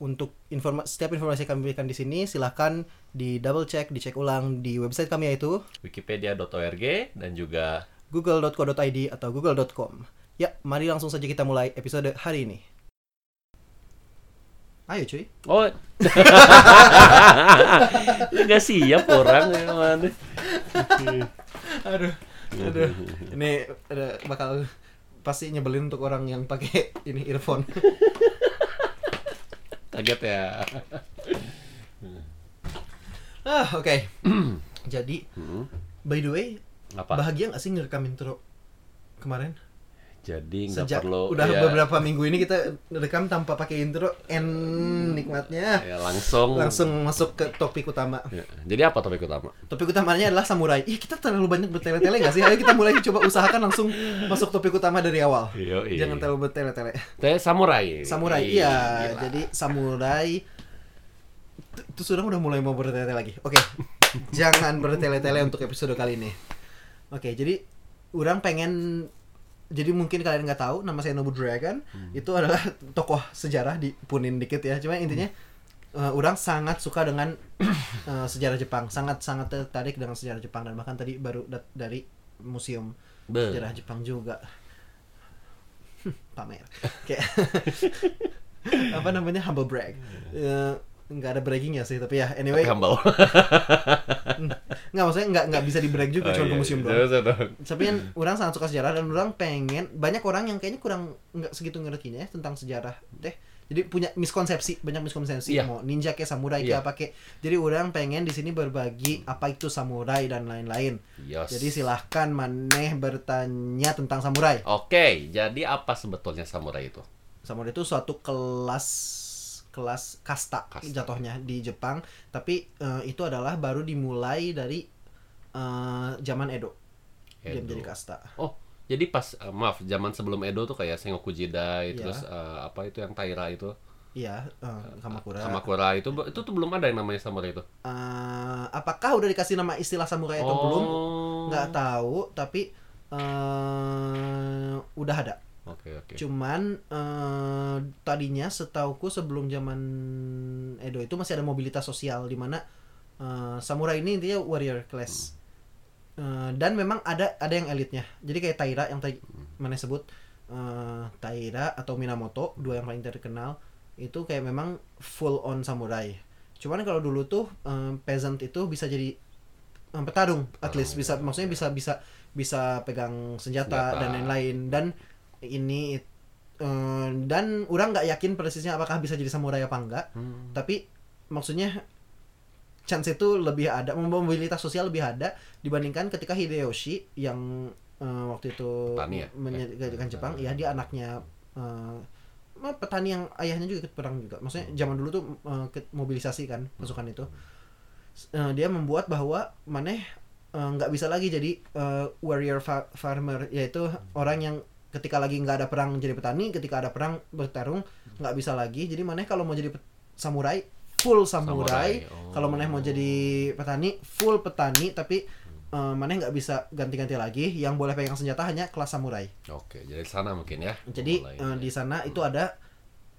untuk informa setiap informasi yang kami berikan di sini silahkan di double check, dicek ulang di website kami yaitu Wikipedia.org dan juga google.co.id atau google.com. Ya, mari langsung saja kita mulai episode hari ini. Ayo cuy. Oh. Nggak siap orang ya mana. Aduh. Aduh. Ini ada bakal pasti nyebelin untuk orang yang pakai ini earphone. Kaget ya. ah, oke. Jadi, Hmm, by the way, Apa? bahagia nggak sih ngerekam intro kemarin? Jadi nggak Sejak perlu udah ya, beberapa minggu ini kita rekam tanpa pakai intro, en nikmatnya. ya, langsung. Langsung masuk ke topik utama. Ya, Jadi apa topik utama? Topik utamanya adalah samurai. Ih, kita terlalu banyak bertele-tele nggak sih? Ayo kita mulai coba usahakan langsung masuk topik utama dari awal. Yo, Jangan terlalu bertele-tele. Saya samurai. Samurai, iya. gila. Jadi samurai itu sudah udah mulai mau bertele-tele lagi. Oke. Jangan bertele-tele untuk episode kali ini. Oke, jadi orang pengen jadi mungkin kalian nggak tahu nama saya Nobu Dragon. Itu adalah tokoh sejarah di punin dikit ya. Cuma intinya eh, orang sangat suka dengan eh, sejarah Jepang, sangat sangat tertarik dengan sejarah Jepang. Dan bahkan tadi baru dat- dari museum Be. sejarah Jepang juga. Pamer. Kayak apa namanya? Humble brag. Eh, nggak ada braggingnya sih tapi ya anyway Humble. nggak maksudnya nggak nggak bisa di brag juga Oh, cuma ke iya, museum iya. doang terus. tapi kan orang sangat suka sejarah dan orang pengen banyak orang yang kayaknya kurang nggak segitu ngertinya ya tentang sejarah deh jadi punya miskonsepsi banyak miskonsepsi Iya. mau ninja kayak samurai Iya. kayak apa kayak jadi orang pengen di sini berbagi apa itu samurai dan lain-lain Yos. jadi silahkan maneh bertanya tentang samurai Oke, jadi apa sebetulnya samurai itu? Samurai itu suatu kelas kelas kasta, Kasta. jatuhnya di Jepang, tapi eh, itu adalah baru dimulai dari eh, zaman Edo. Dia Edo. menjadi kasta. Oh, jadi pas eh, maaf, zaman sebelum Edo tuh kayak Sengoku Jidai, Iya. terus eh, apa itu yang Taira itu, Iya, eh, Kamakura. Kamakura itu itu tuh belum ada yang namanya samurai itu. Eh, apakah udah dikasih nama istilah samurai atau belum? Oh. Nggak tahu, tapi eh udah ada. Oke, oke. Cuman eh, tadinya setauku sebelum zaman Edo itu masih ada mobilitas sosial di mana eh, samurai ini intinya warrior class. Eh, dan memang ada ada yang elitnya. Jadi kayak Taira yang tadi mana sebut eh, Taira atau Minamoto, dua yang paling terkenal itu kayak memang full on samurai. Cuman kalau dulu tuh eh, peasant itu bisa jadi eh, petarung, at least bisa maksudnya bisa bisa bisa pegang senjata, Senjata. dan lain-lain dan ini eh, dan orang nggak yakin persisnya apakah bisa jadi samurai apa enggak Hmm. tapi maksudnya chance itu lebih ada mobilitas sosial lebih ada dibandingkan ketika Hideyoshi yang eh, waktu itu Petani ya? menjadikan Eh, Jepang ya dia anaknya mah petani yang ayahnya juga ikut perang juga. Maksudnya zaman dulu tuh ke- mobilisasi kan pasukan itu. Eh, dia membuat bahwa maneh eh, nggak bisa lagi jadi eh, warrior fa- farmer yaitu orang yang ketika lagi nggak ada perang jadi petani ketika ada perang bertarung nggak bisa lagi. Jadi maneh kalau mau jadi samurai full samurai, Samurai, oh. kalau maneh mau jadi petani full petani tapi eh, maneh nggak bisa ganti-ganti lagi. Yang boleh pegang senjata hanya kelas samurai. Oke, jadi di sana mungkin ya. jadi mulai. eh, di sana itu. ada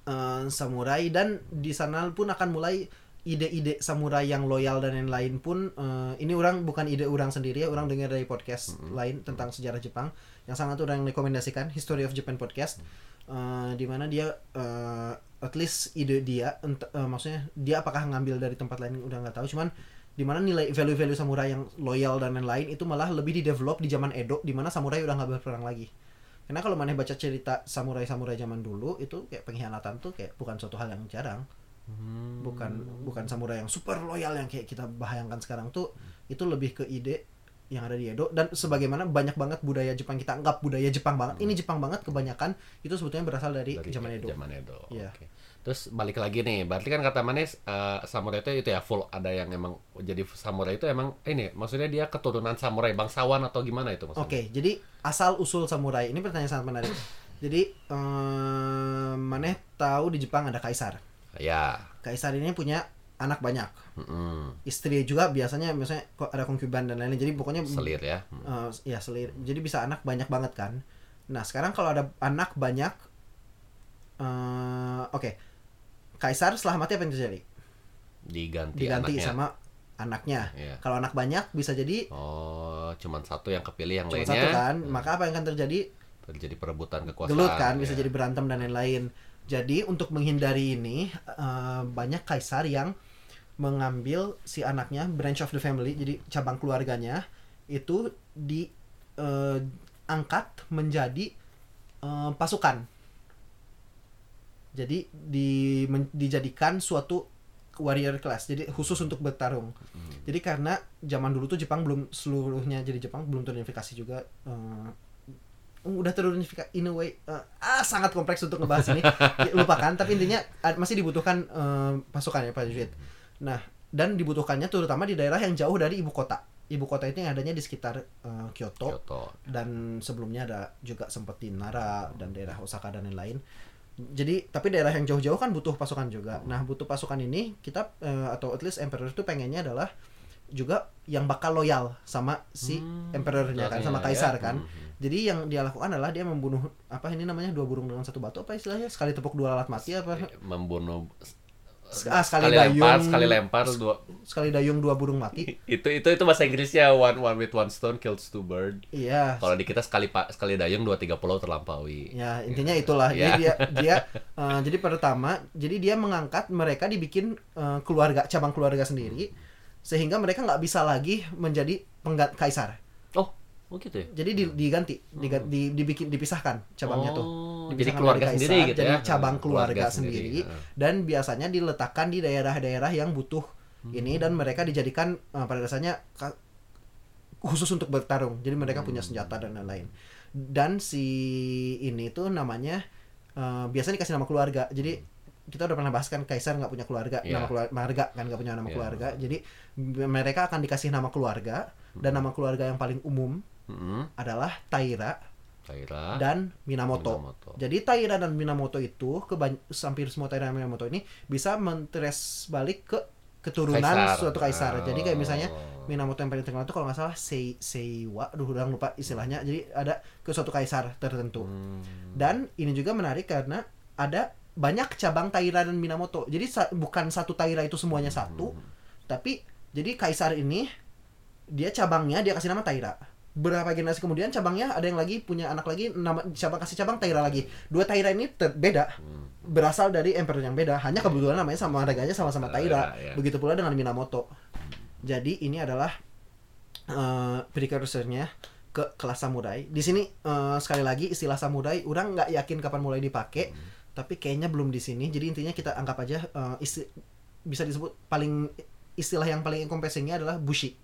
eh, samurai dan di sana pun akan mulai ide-ide samurai yang loyal dan lain-lain pun eh, ini orang bukan ide orang sendiri ya orang dengar dari podcast lain tentang sejarah Jepang yang sangat orang rekomendasikan History of Japan podcast eh, di mana dia eh, at least ide dia ent- eh, maksudnya dia apakah ngambil dari tempat lain udah nggak tahu cuman di mana nilai value-value samurai yang loyal dan lain-lain itu malah lebih di develop di zaman Edo di mana samurai udah nggak berperang lagi karena kalau mana baca cerita samurai-samurai zaman dulu itu kayak pengkhianatan tuh kayak bukan suatu hal yang jarang. Hmm. Bukan bukan samurai yang super loyal yang kayak kita bayangkan sekarang tuh itu lebih ke ide yang ada di Edo dan sebagaimana banyak banget budaya Jepang kita anggap budaya Jepang banget ini Jepang banget kebanyakan itu sebetulnya berasal dari, dari zaman Edo Zaman Edo. Iya. Oke. Terus balik lagi nih, berarti kan kata Manes eh, samurai itu itu ya full ada yang emang jadi samurai itu emang ini maksudnya dia keturunan samurai bangsawan atau gimana itu maksudnya? Oke, jadi asal usul samurai ini pertanyaan sangat menarik. Jadi eh maneh tahu di Jepang ada kaisar. Ya. Kaisar ini punya anak banyak. Mm-mm. Istri juga biasanya misalnya kok ada konkuban dan lain-lain. Jadi pokoknya Selir ya. Mm. eh, ya selir. Jadi bisa anak banyak banget kan. Nah, sekarang kalau ada anak banyak eh oke. Kaisar setelah mati apa yang terjadi? Diganti, Diganti anaknya. sama anaknya. Iya. Kalau anak banyak bisa jadi Oh, cuman satu yang kepilih yang cuma lainnya. satu kan. Maka apa yang akan terjadi? Terjadi perebutan kekuasaan. gelut kan bisa ya. jadi berantem dan lain-lain jadi untuk menghindari ini eh, banyak kaisar yang mengambil si anaknya branch of the family jadi cabang keluarganya itu diangkat menjadi eh, pasukan. Jadi di men- dijadikan suatu warrior class jadi khusus untuk bertarung. Jadi karena zaman dulu tuh Jepang belum seluruhnya jadi Jepang belum terunifikasi juga eh, udah terunifikasi in a way eh, ah sangat kompleks untuk ngebahas ini. Lupakan tapi intinya masih dibutuhkan eh, pasukan ya Pak Jufit nah dan dibutuhkannya terutama di daerah yang jauh dari ibu kota ibu kota itu yang adanya di sekitar eh, Kyoto Kyoto. dan sebelumnya ada juga sempat di Nara dan daerah Osaka dan lain-lain. Jadi tapi daerah yang jauh-jauh kan butuh pasukan juga. Nah butuh pasukan ini kita eh, atau at least emperor itu pengennya adalah juga yang bakal loyal sama si Hmm, emperornya kan sama iya. kaisar kan. Mhm. Jadi yang dia lakukan adalah dia membunuh apa ini namanya dua burung dengan satu batu apa istilahnya sekali tepuk dua lalat mati apa membunuh ah, sekali, lempar dayung sekali lempar dua sekali dayung dua burung mati. itu itu itu bahasa Inggrisnya one one with one stone kills two bird Iya. kalau di kita sekali pak sekali dayung dua tiga pulau terlampaui Ya intinya itulah. Jadi Ya. dia dia eh, jadi pertama jadi dia mengangkat mereka dibikin eh, keluarga cabang keluarga sendiri sehingga mereka nggak bisa lagi menjadi pengganti kaisar. Oh gitu ya Jadi di- diganti, diga- di- dibikin dipisahkan cabangnya tuh. Oh, Dipisahkan jadi dari keluarga kaisar, sendiri gitu jadi ya cabang keluarga, sendiri, Heeh. dan biasanya diletakkan di daerah-daerah yang butuh ini dan mereka dijadikan eh, pada dasarnya khusus untuk bertarung. Jadi mereka punya senjata dan lain-lain. Dan si ini tuh namanya eh, biasanya dikasih nama keluarga. Jadi kita udah pernah bahas kan kaisar nggak punya keluarga, Iya. nama keluarga marga kan nggak punya nama Iya. keluarga. Jadi mereka akan dikasih nama keluarga dan nama keluarga yang paling umum Mm-mm. adalah Taira Taira dan Minamoto. Minamoto. Jadi Taira dan Minamoto itu kebany- hampir semua Taira dan Minamoto ini bisa mentres balik ke keturunan Kaisar. suatu kaisar. Jadi kayak misalnya Oh. Minamoto yang paling terkenal itu kalau nggak salah Sei Seiwa, aduh udah lupa istilahnya. Jadi ada ke suatu kaisar tertentu. Hmm. Dan ini juga menarik karena ada banyak cabang Taira dan Minamoto. Jadi sa- bukan satu Taira itu semuanya satu, tapi jadi kaisar ini dia cabangnya dia kasih nama Taira. Berapa generasi kemudian cabangnya ada yang lagi punya anak lagi nama cabang kasih cabang Taira lagi. Dua Taira ini ter- beda Hmm. berasal dari emperor yang beda. Hanya kebetulan namanya sama harganya sama-sama Taira. Taira, ya. Begitu pula dengan Minamoto. Jadi ini adalah eh precursornya ke kelas samurai. Di sini eh, sekali lagi istilah samurai orang nggak yakin kapan mulai dipakai, tapi kayaknya belum di sini. Jadi intinya kita anggap aja eh, isti- bisa disebut paling istilah yang paling encompassingnya adalah bushi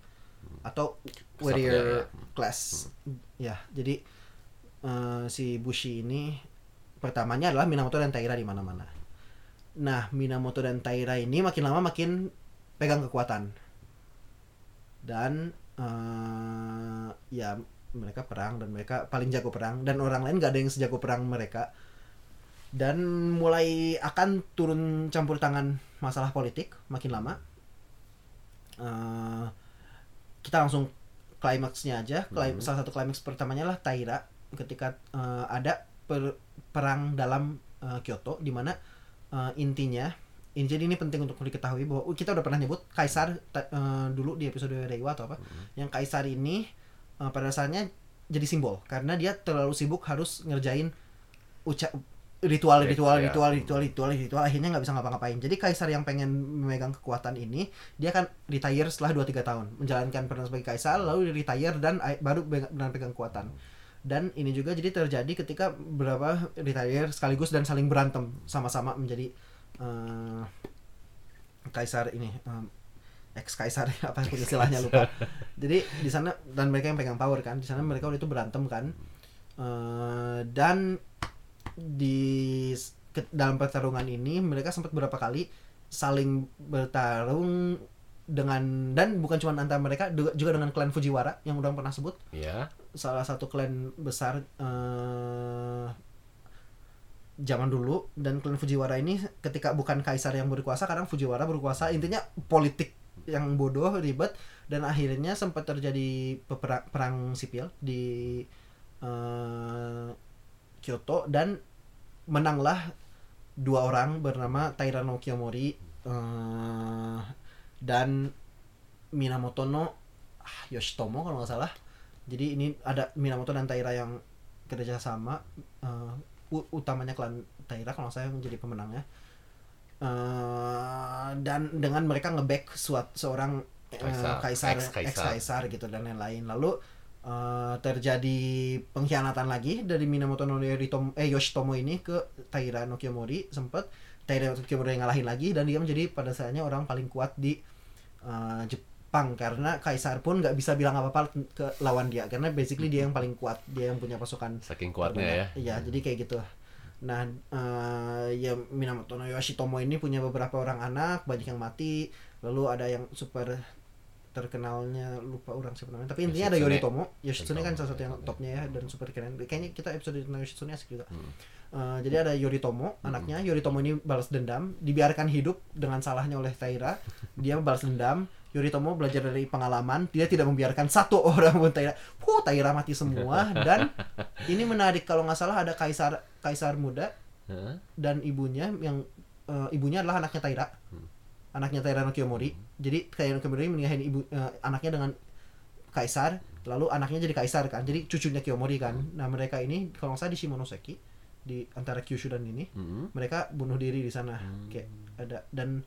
atau warrior Kesatria, class. Ya, jadi eh, si bushi ini pertamanya adalah Minamoto dan Taira di mana-mana. Nah, Minamoto dan Taira ini makin lama makin pegang kekuatan. Dan eh, ya mereka perang dan mereka paling jago perang dan orang lain gak ada yang sejago perang mereka. Dan mulai akan turun campur tangan masalah politik makin lama. Eh, kita langsung klimaksnya aja. Klim- Salah satu klimaks pertamanya lah Taira ketika eh, ada per- perang dalam eh, Kyoto di mana eh, intinya ini jadi ini penting untuk diketahui bahwa uh, kita udah pernah nyebut kaisar eh, dulu di episode Reiwa atau apa yang kaisar ini eh, pada dasarnya jadi simbol karena dia terlalu sibuk harus ngerjain uca ritual ritual Ya. ritual ritual ritual ritual akhirnya nggak bisa ngapa-ngapain. Jadi kaisar yang pengen memegang kekuatan ini dia akan retire setelah 2-3 tahun menjalankan peran sebagai kaisar lalu retire dan baru be- benar pegang kekuatan. Dan ini juga jadi terjadi ketika beberapa retire sekaligus dan saling berantem sama-sama menjadi eh, kaisar ini em, ex kaisar apa pun istilahnya lupa. Jadi di sana dan mereka yang pegang power kan di sana mereka waktu itu berantem kan. Eh, dan di ke- dalam pertarungan ini mereka sempat beberapa kali saling bertarung dengan dan bukan cuma antara mereka juga dengan klan Fujiwara yang udah pernah sebut. Ya. salah satu klan besar eh zaman dulu. Dan klan Fujiwara ini ketika bukan kaisar yang berkuasa kadang Fujiwara berkuasa. Intinya politik yang bodoh ribet. Dan akhirnya sempat terjadi perang sipil di eh, Kyoto. Dan menanglah dua orang bernama Taira no Kiyomori eh, dan Minamoto no ah, Yoshitomo kalau nggak salah. Jadi ini ada Minamoto dan Taira yang kerja sama eh, u- utamanya klan Taira kalau saya yang jadi pemenangnya. Eh, dan dengan mereka ngeback suat seorang eh, Kaisar, kaisar ex-kaisar. ex kaisar gitu dan lain-lain. Lalu eh, terjadi pengkhianatan lagi dari Minamoto no Yoritomo, eh Yoshitomo ini ke Taira no Kiyomori sempat Taira no Kiyomori yang ngalahin lagi dan dia menjadi pada saatnya orang paling kuat di eh, Jepang karena kaisar pun nggak bisa bilang apa-apa ke lawan dia karena basically dia yang paling kuat dia yang punya pasukan Saking kuatnya ya. Iya, jadi kayak gitu. Nah, eh, ya Minamoto no Yoshitomo ini punya beberapa orang anak, banyak yang mati, lalu ada yang super terkenalnya lupa orang siapa namanya. Tapi intinya ada Yoshitsune. Yoritomo. Yoshitsune kan salah satu yang topnya ya dan super keren. Kayaknya kita episode tentang Yoshitsune asik juga. Hmm. Eh, jadi ada Yoritomo, anaknya. Yoritomo ini balas dendam, dibiarkan hidup dengan salahnya oleh Taira. Dia balas dendam. Yoritomo belajar dari pengalaman, dia tidak membiarkan satu orang pun Taira. Huh, Taira mati semua dan ini menarik kalau nggak salah ada kaisar kaisar muda dan ibunya yang eh, ibunya adalah anaknya Taira. Anaknya Taira no Kiyomori. Jadi Taira no Kiyomori menikahin ibu eh, anaknya dengan kaisar, lalu anaknya jadi kaisar kan. Jadi cucunya Kiyomori kan. Nah, mereka ini kalau nggak salah di Shimonoseki di antara Kyushu dan ini Hmm. mereka bunuh diri di sana kayak ada dan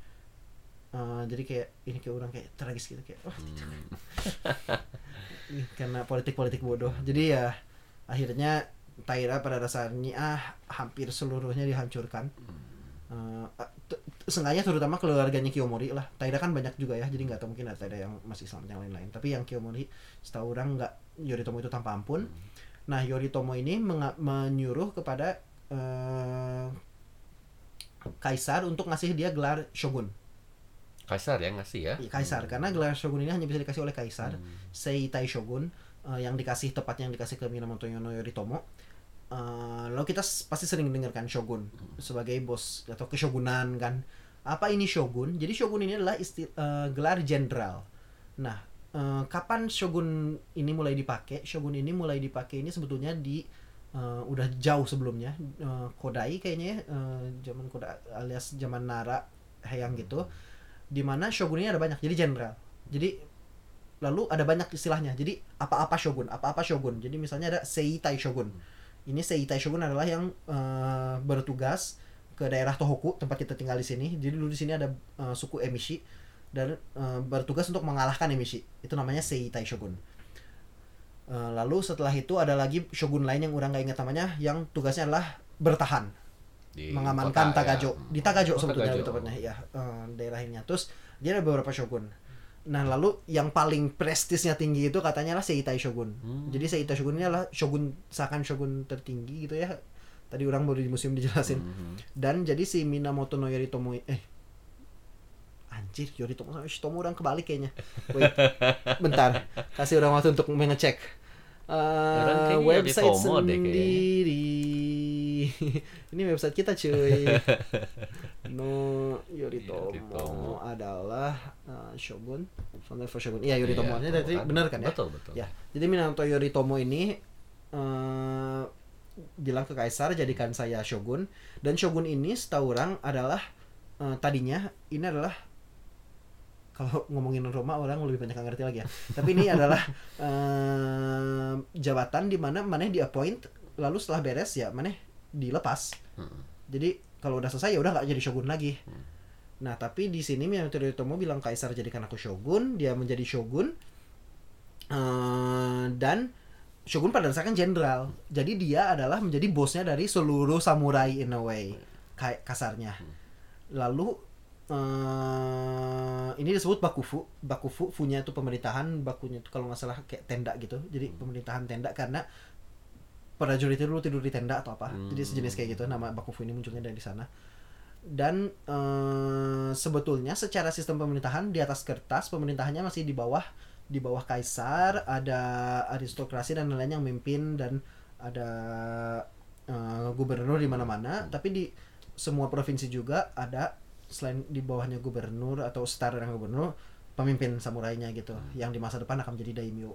eh, jadi kayak ini kayak orang kayak tragis gitu kayak oh, Ih, karena politik-politik bodoh jadi ya akhirnya Taira pada dasarnya ah hampir seluruhnya dihancurkan Eh, t- t- seenggaknya terutama keluarganya Kiyomori lah. Taira kan banyak juga ya jadi nggak tahu mungkin ada Taira yang masih selamat yang lain-lain. Tapi yang Kiyomori setahu orang nggak Yoritomo itu tanpa ampun. Nah Yoritomo ini menyuruh kepada eh, kaisar untuk ngasih dia gelar shogun. Kaisar ya ngasih ya. Iya, kaisar. Karena gelar shogun ini hanya bisa dikasih oleh kaisar Seitai shogun eh, yang dikasih tepatnya yang dikasih ke Minamoto no Yoritomo. Eh, lalu kita pasti sering dengarkan shogun sebagai bos atau keshogunan kan apa ini shogun? Jadi shogun ini adalah isti- eh, gelar jenderal. Nah eh, kapan shogun ini mulai dipakai? Shogun ini mulai dipakai ini sebetulnya di eh, udah jauh sebelumnya. Eh, Kodai kayaknya ya eh, zaman Kodai alias zaman Nara Heian gitu di mana shogun ini ada banyak. Jadi jenderal. Jadi lalu ada banyak istilahnya. Jadi apa-apa shogun apa-apa shogun. Jadi misalnya ada seitai shogun. Ini seitai shogun adalah yang eh, bertugas ke daerah Tohoku tempat kita tinggal di sini. Jadi dulu di sini ada eh, suku Emishi dan eh, bertugas untuk mengalahkan Emishi. Itu namanya seitai shogun. Eh, lalu setelah itu ada lagi shogun lain yang orang nggak ingat namanya yang tugasnya adalah bertahan. Di mengamankan kota, Tagajo. Ya. di Tagajo Oh, sebetulnya Tagajo. itu tepatnya ya eh, daerahnya terus dia ada beberapa shogun. Nah lalu yang paling prestisnya tinggi itu katanya lah Seitai Shogun. Hmm. jadi Seitai Shogun ini adalah shogun seakan shogun tertinggi gitu ya tadi orang baru di museum dijelasin. Mhm. dan jadi si Minamoto no Yoritomo eh. Anjir Yoritomo sama Yoshitomo orang kebalik kayaknya. Wait bentar. Kasih orang waktu untuk mengecek. Kayaknya website Yoritomo sendiri. Ini website kita cuy. No Yoritomo, Yoritomo. adalah eh, Shogun. Founder for Shogun. Iya Yoritomo Iya, ini dari kan? bener kan ya? Betul, betul. ya. Jadi Minamoto Yoritomo ini eh bilang ke kaisar jadikan saya shogun. Dan shogun ini setahu orang adalah eh, tadinya ini adalah kalau ngomongin Roma orang lebih banyak yang ngerti lagi ya. Tapi ini adalah eh, jabatan di mana mana di appoint lalu setelah beres ya mana dilepas. Hmm. jadi kalau udah selesai ya udah nggak jadi shogun lagi. Nah tapi di sini Minamoto Yoritomo bilang kaisar jadikan aku shogun dia menjadi shogun. Eh, dan shogun pada dasarnya kan jenderal. Jadi dia adalah menjadi bosnya dari seluruh samurai in a way kayak kasarnya. Lalu eh ini disebut bakufu. Bakufu funya itu pemerintahan bakunya itu kalau nggak salah kayak tenda gitu. Jadi pemerintahan tenda karena prajurit itu dulu tidur di tenda atau apa. Jadi sejenis kayak gitu nama bakufu ini munculnya dari sana. Dan eh, sebetulnya secara sistem pemerintahan di atas kertas pemerintahannya masih di bawah di bawah kaisar ada aristokrasi dan lain-lain yang memimpin dan ada eh, gubernur di mana-mana. Tapi di semua provinsi juga ada selain di bawahnya gubernur atau setara dengan gubernur pemimpin samurainya gitu yang di masa depan akan menjadi daimyo.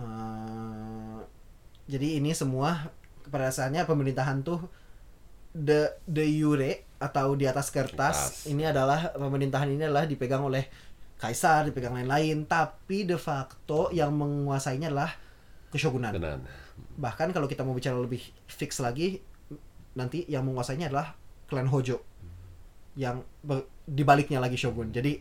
Eh, jadi ini semua pada dasarnya pemerintahan tuh de de jure atau di atas kertas. Kertas. ini adalah pemerintahan ini adalah dipegang oleh kaisar dipegang lain-lain tapi de facto yang menguasainya adalah keshogunan Benar. bahkan kalau kita mau bicara lebih fix lagi nanti yang menguasainya adalah klan Hojo yang dibaliknya lagi shogun. Jadi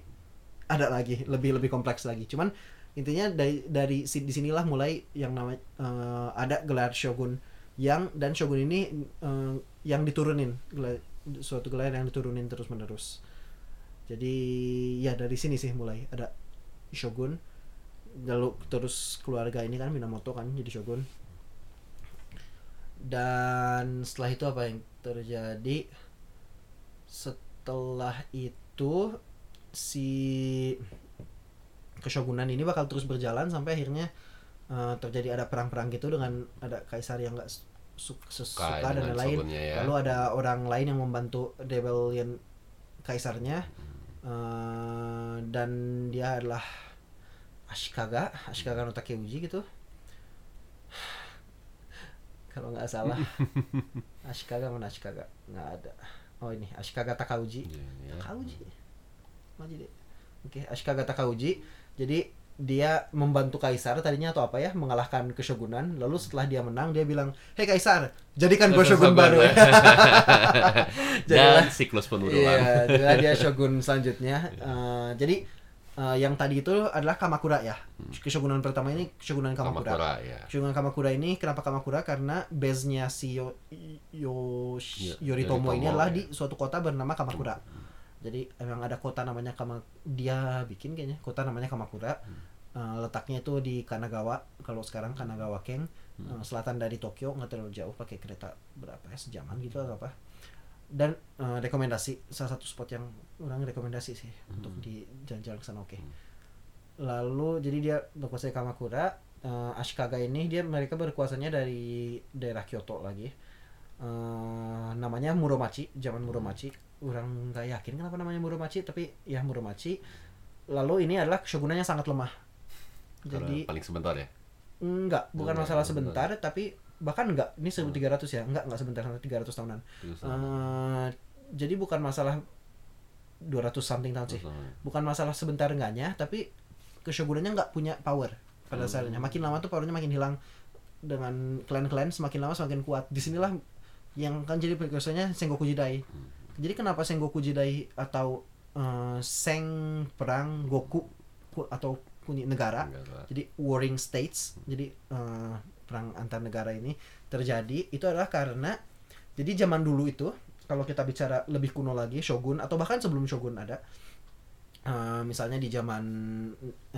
ada lagi lebih lebih kompleks lagi. Cuman intinya dari dari si- di sinilah mulai yang namanya eh, ada gelar shogun yang dan shogun ini eh, yang diturunin. Gelar- suatu gelar yang diturunin terus menerus jadi ya dari sini sih mulai. Ada shogun. Lalu terus keluarga ini kan Minamoto kan jadi shogun. Dan setelah itu apa yang terjadi? Setelah itu si keshogunan ini bakal terus berjalan sampai akhirnya eh, terjadi ada perang-perang gitu dengan ada kaisar yang nggak su- su- Suka suka dan lain-lain. ya. lalu ada orang lain yang membantu rebellion kaisarnya Eh, dan dia adalah Ashikaga Ashikaga no Takeuji gitu. Kalau nggak salah. Ashikaga mana Ashikaga? Nggak ada. Oh ini Ashikaga Takauji. Iya, ya. Takauji? Maji deh. Oke Ashikaga Takauji. Jadi dia membantu kaisar tadinya atau apa ya mengalahkan keshogunan lalu setelah dia menang dia bilang hei kaisar jadikan gue shogun baru Dan Jadilah- siklus penurunan. Iya, jadilah dia shogun selanjutnya. Eh, jadi eh, yang tadi itu adalah Kamakura ya. Keshogunan pertama ini Keshogunan Kamakura. Kamakura ya. Keshogunan Kamakura ini kenapa Kamakura? Karena base-nya si Yo, Yo- Yo- Yoritomo Yoritomo, ini adalah ya. di suatu kota bernama Kamakura. Jadi emang ada kota namanya Kama dia bikin kayaknya kota namanya Kamakura. Eh, letaknya itu di Kanagawa. Kalau sekarang Kanagawa Ken, eh, selatan dari Tokyo nggak terlalu jauh pakai kereta berapa ya sejaman gitu atau apa. Dan eh, rekomendasi salah satu spot yang orang rekomendasi sih untuk di jalan-jalan ke sana oke. Lalu jadi dia berkuasa di Kamakura. Eh, Ashikaga ini dia mereka berkuasanya dari daerah Kyoto lagi Eh, namanya Muromachi zaman Muromachi orang nggak yakin kenapa namanya Muromachi tapi ya Muromachi lalu ini adalah shogunannya sangat lemah Karena jadi paling sebentar ya. enggak bukan Enggak, masalah enggak. sebentar tapi bahkan enggak ini 1300 ya enggak enggak sebentar 300 tahunan Eh, jadi bukan masalah 200 something tahun sih. Bukan masalah sebentar enggaknya, tapi keshogunannya nggak punya power pada Hmm. dasarnya. Makin lama tuh powernya makin hilang dengan klan-klan semakin lama semakin kuat. Di sinilah yang kan jadi prekursornya Sengoku Jidai. Hmm. Jadi kenapa Sengoku Jidai atau eh, Seng perang Goku ku- atau kuni negara lah. jadi warring states jadi eh, perang antar negara ini terjadi itu adalah karena jadi zaman dulu itu kalau kita bicara lebih kuno lagi shogun atau bahkan sebelum shogun ada eh, misalnya di zaman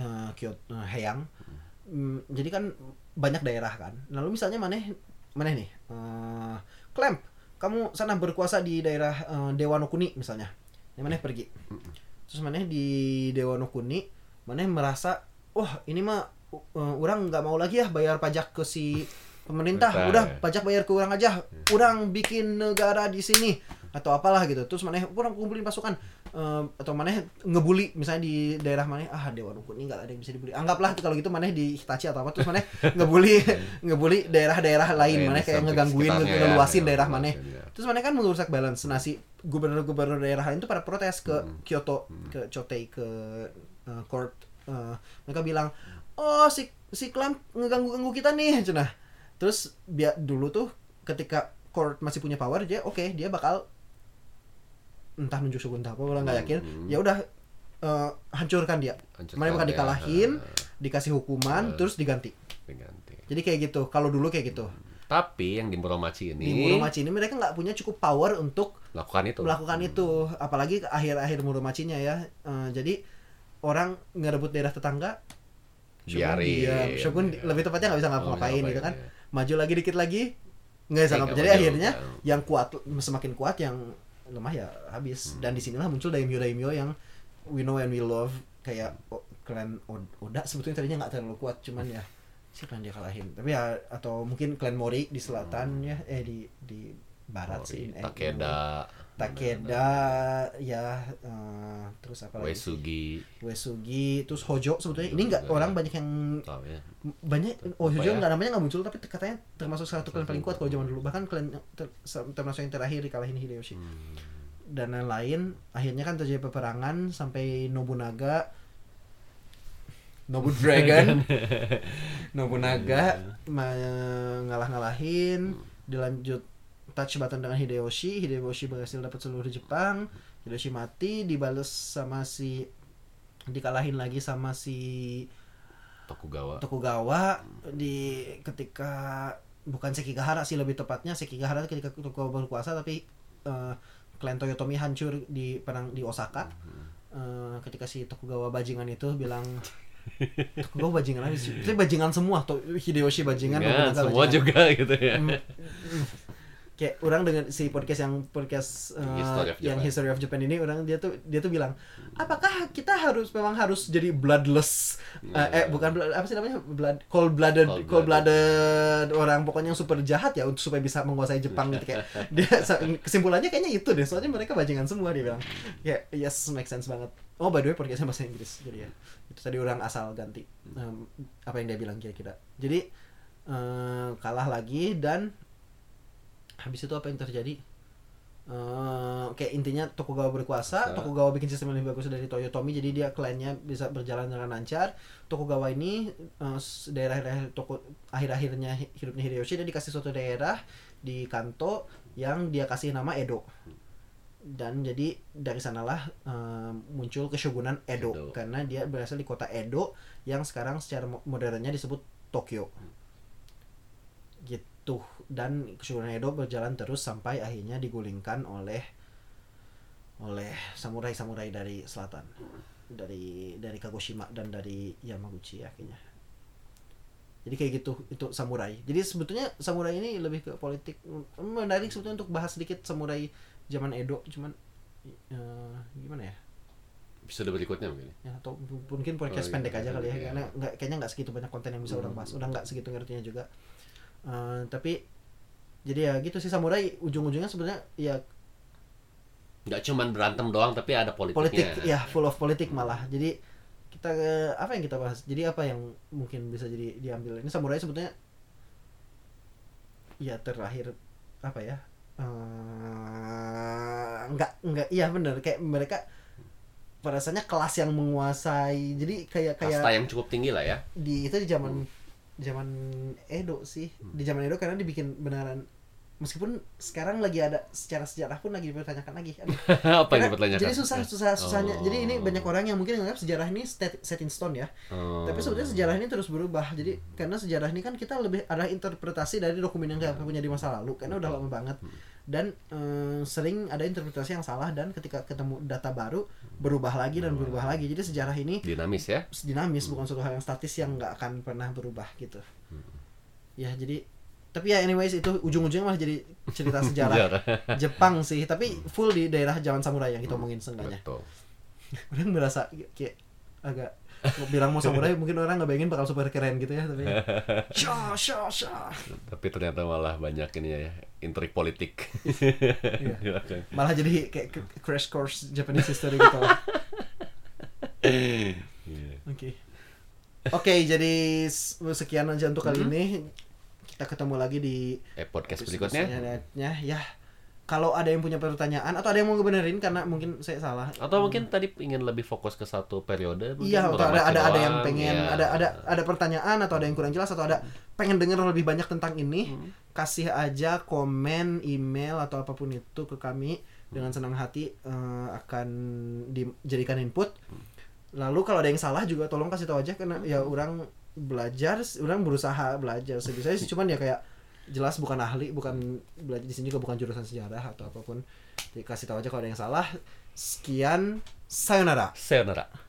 eh, Kyoto eh, Heian mm, jadi kan banyak daerah kan lalu misalnya maneh maneh nih eh, Clamp kamu sana berkuasa di daerah eh, Dewa no Kuni misalnya. Ya maneh pergi? Terus maneh di Dewa no Kuni maneh merasa wah ini mah uh, orang nggak mau lagi ya bayar pajak ke si pemerintah. Udah ya. pajak bayar ke orang aja. Orang bikin negara di sini atau apalah gitu terus maneh orang kumpulin pasukan Eh, atau maneh ngebully misalnya di daerah maneh ah Dewa no Kuni nggak ada yang bisa dibully anggaplah kalau gitu maneh di Hitachi atau apa terus maneh ngebully ngebully daerah-daerah lain maneh di kayak ngegangguin ya, ngeluasin ya, daerah ngeluasin, maneh ya. Terus mana kan merusak balance. Nah si gubernur-gubernur daerah lain itu pada protes ke Kyoto, ke Chotei, ke uh, court. Uh, mereka bilang, oh si si Clamp ngeganggu-ganggu kita nih, cenah. Terus biar dulu tuh ketika court masih punya power dia oke dia bakal entah nunjuk shogun entah apa orang nggak yakin Hmm. ya udah uh, hancurkan dia dia. dikalahin Ah, dikasih hukuman terus diganti diganti. jadi kayak gitu kalau dulu kayak gitu Tapi yang di Muromachi ini di Muromachi ini mereka nggak punya cukup power untuk melakukan itu. melakukan itu apalagi ke akhir-akhir Muromachinya ya Eh, jadi orang ngerebut daerah tetangga Biarin. diam. Shogun lebih tepatnya nggak bisa Oh, ngapa-ngapain gitu kan ngapain, maju lagi dikit lagi nggak bisa Eh, ngapa jadi akhirnya yang kuat semakin kuat yang lemah ya habis. Hmm. dan di sinilah muncul daimyo daimyo yang we know and we love kayak oh, klan Oda sebetulnya tadinya nggak terlalu kuat cuman ya siapa yang dia kalahin? Tapi ya atau mungkin klan Mori di selatan ya eh di di barat Mori, sih eh, Takeda, ya eh, terus apa lagi sih? Uesugi, Uesugi terus Hojo sebetulnya ini nggak Juga. orang banyak yang ya. banyak oh Hojo ya. nggak namanya nggak muncul tapi katanya termasuk salah satu klan paling kuat kalau zaman dulu bahkan klan ter- termasuk yang terakhir dikalahin Hideyoshi Hmm. dan lain-lain akhirnya kan terjadi peperangan sampai Nobunaga Nobu Dragon Nobunaga ma- ngalah-ngalahin dilanjut touch button dengan Hideyoshi Hideyoshi berhasil dapat seluruh Jepang Hideyoshi mati dibales sama si dikalahin lagi sama si Tokugawa. Tokugawa di ketika bukan Sekigahara sih lebih tepatnya Sekigahara ketika Tokugawa berkuasa tapi eh, klan Toyotomi hancur di perang di Osaka Eh, ketika si Tokugawa bajingan itu bilang Tokugawa bajingan apa sih? Itu bajingan semua tuh Hideyoshi bajingan Ya, semua bajingan. juga gitu ya. Mm, mm. Kayak orang dengan si podcast yang podcast uh, History yang Japan. history of Japan ini orang dia tuh dia tuh bilang apakah kita harus memang harus jadi bloodless? Uh, eh bukan blood, apa sih namanya? Blood cold blooded Cold blooded orang pokoknya yang super jahat ya untuk supaya bisa menguasai Jepang gitu kayak dia kesimpulannya kayaknya itu deh soalnya mereka bajingan semua dia bilang. Ya yes make sense banget. Oh by the way podcastnya bahasa Inggris jadi ya itu tadi orang asal ganti um, apa yang dia bilang kira-kira. Jadi eh, kalah lagi dan habis itu apa yang terjadi Eh, kayak intinya Tokugawa berkuasa. Tokugawa bikin sistem yang lebih bagus dari Toyotomi, jadi dia klannya bisa berjalan dengan lancar. Tokugawa ini s- daerah-daerah Toko akhir-akhirnya hi- hidupnya Hideyoshi dia dikasih suatu daerah di Kanto yang dia kasih nama Edo. Dan jadi dari sanalah eh, muncul keshogunan Edo, Edo. karena dia berasal di kota Edo yang sekarang secara mo- modernnya disebut Tokyo. Gitu. Dan keshogunan Edo berjalan terus sampai akhirnya digulingkan oleh oleh samurai-samurai dari selatan. Dari dari Kagoshima dan dari Yamaguchi akhirnya. Jadi kayak gitu itu samurai. Jadi sebetulnya samurai ini lebih ke politik. Menarik sebetulnya untuk bahas sedikit samurai zaman Edo, cuman eh, gimana ya? Episode berikutnya mungkin. ya atau mungkin podcast Oh, iya, pendek aja kali ya iya. karena nggak kayaknya nggak segitu banyak konten yang bisa orang bahas udah nggak segitu ngertinya juga Eh, tapi jadi ya gitu sih samurai ujung-ujungnya sebenarnya ya Nggak cuman berantem doang tapi ada politiknya. politik ya full of politik malah. Jadi kita eh, apa yang kita bahas? Jadi apa yang mungkin bisa jadi diambil? Ini samurai sebetulnya ya terakhir apa ya eh, nggak nggak iya bener. Kayak mereka perasaannya kelas yang menguasai. Jadi kayak kayak Kasta yang cukup tinggi lah ya. di itu di zaman zaman Edo sih. Di zaman Edo karena dibikin beneran meskipun sekarang lagi ada secara sejarah pun lagi dipertanyakan lagi. Apa yang dipertanyakan? jadi susah susah susahnya. Oh. jadi ini banyak orang yang mungkin menganggap sejarah ini set, set in stone ya. Oh. tapi sebetulnya sejarah ini terus berubah. Jadi karena sejarah ini kan kita lebih ada interpretasi dari dokumen yang kita punya di masa lalu karena udah lama banget. Dan eh, sering ada interpretasi yang salah dan ketika ketemu data baru berubah lagi dan berubah lagi. Jadi sejarah ini dinamis ya. dinamis bukan suatu hal yang statis yang nggak akan pernah berubah gitu. Ya jadi tapi ya anyways itu ujung-ujungnya malah jadi cerita sejarah Sejarah. Jepang sih tapi full di daerah zaman samurai yang kita omongin seenggaknya Betul. orang merasa kayak agak bilang mau samurai mungkin orang nggak bayangin bakal super keren gitu ya tapi sha sha sha Tapi ternyata malah banyak ini ya intrik politik. Iya. malah jadi kayak crash course Japanese history gitu lah. Oke. Oke, jadi s- sekian aja untuk kali Mhm. ini. Kita ketemu lagi di Eh podcast berikutnya. selanjutnya. Ya, kalau ada yang punya pertanyaan atau ada yang mau ngebenerin karena mungkin saya salah. Atau mungkin tadi ingin lebih fokus ke satu periode. Iya, atau ada ada ada yang pengen ya. ada ada ada pertanyaan atau ada yang kurang jelas atau ada pengen dengar lebih banyak tentang ini, Hmm. kasih aja komen, email atau apa pun itu ke kami dengan senang hati eh, akan dijadikan input. Lalu kalau ada yang salah juga tolong kasih tahu aja karena ya orang belajar, orang berusaha belajar sebisa sih cuman ya kayak jelas bukan ahli bukan belajar di sini juga bukan jurusan sejarah atau apa pun. Jadi kasih tahu aja kalau ada yang salah. Sekian sayonara. Sayonara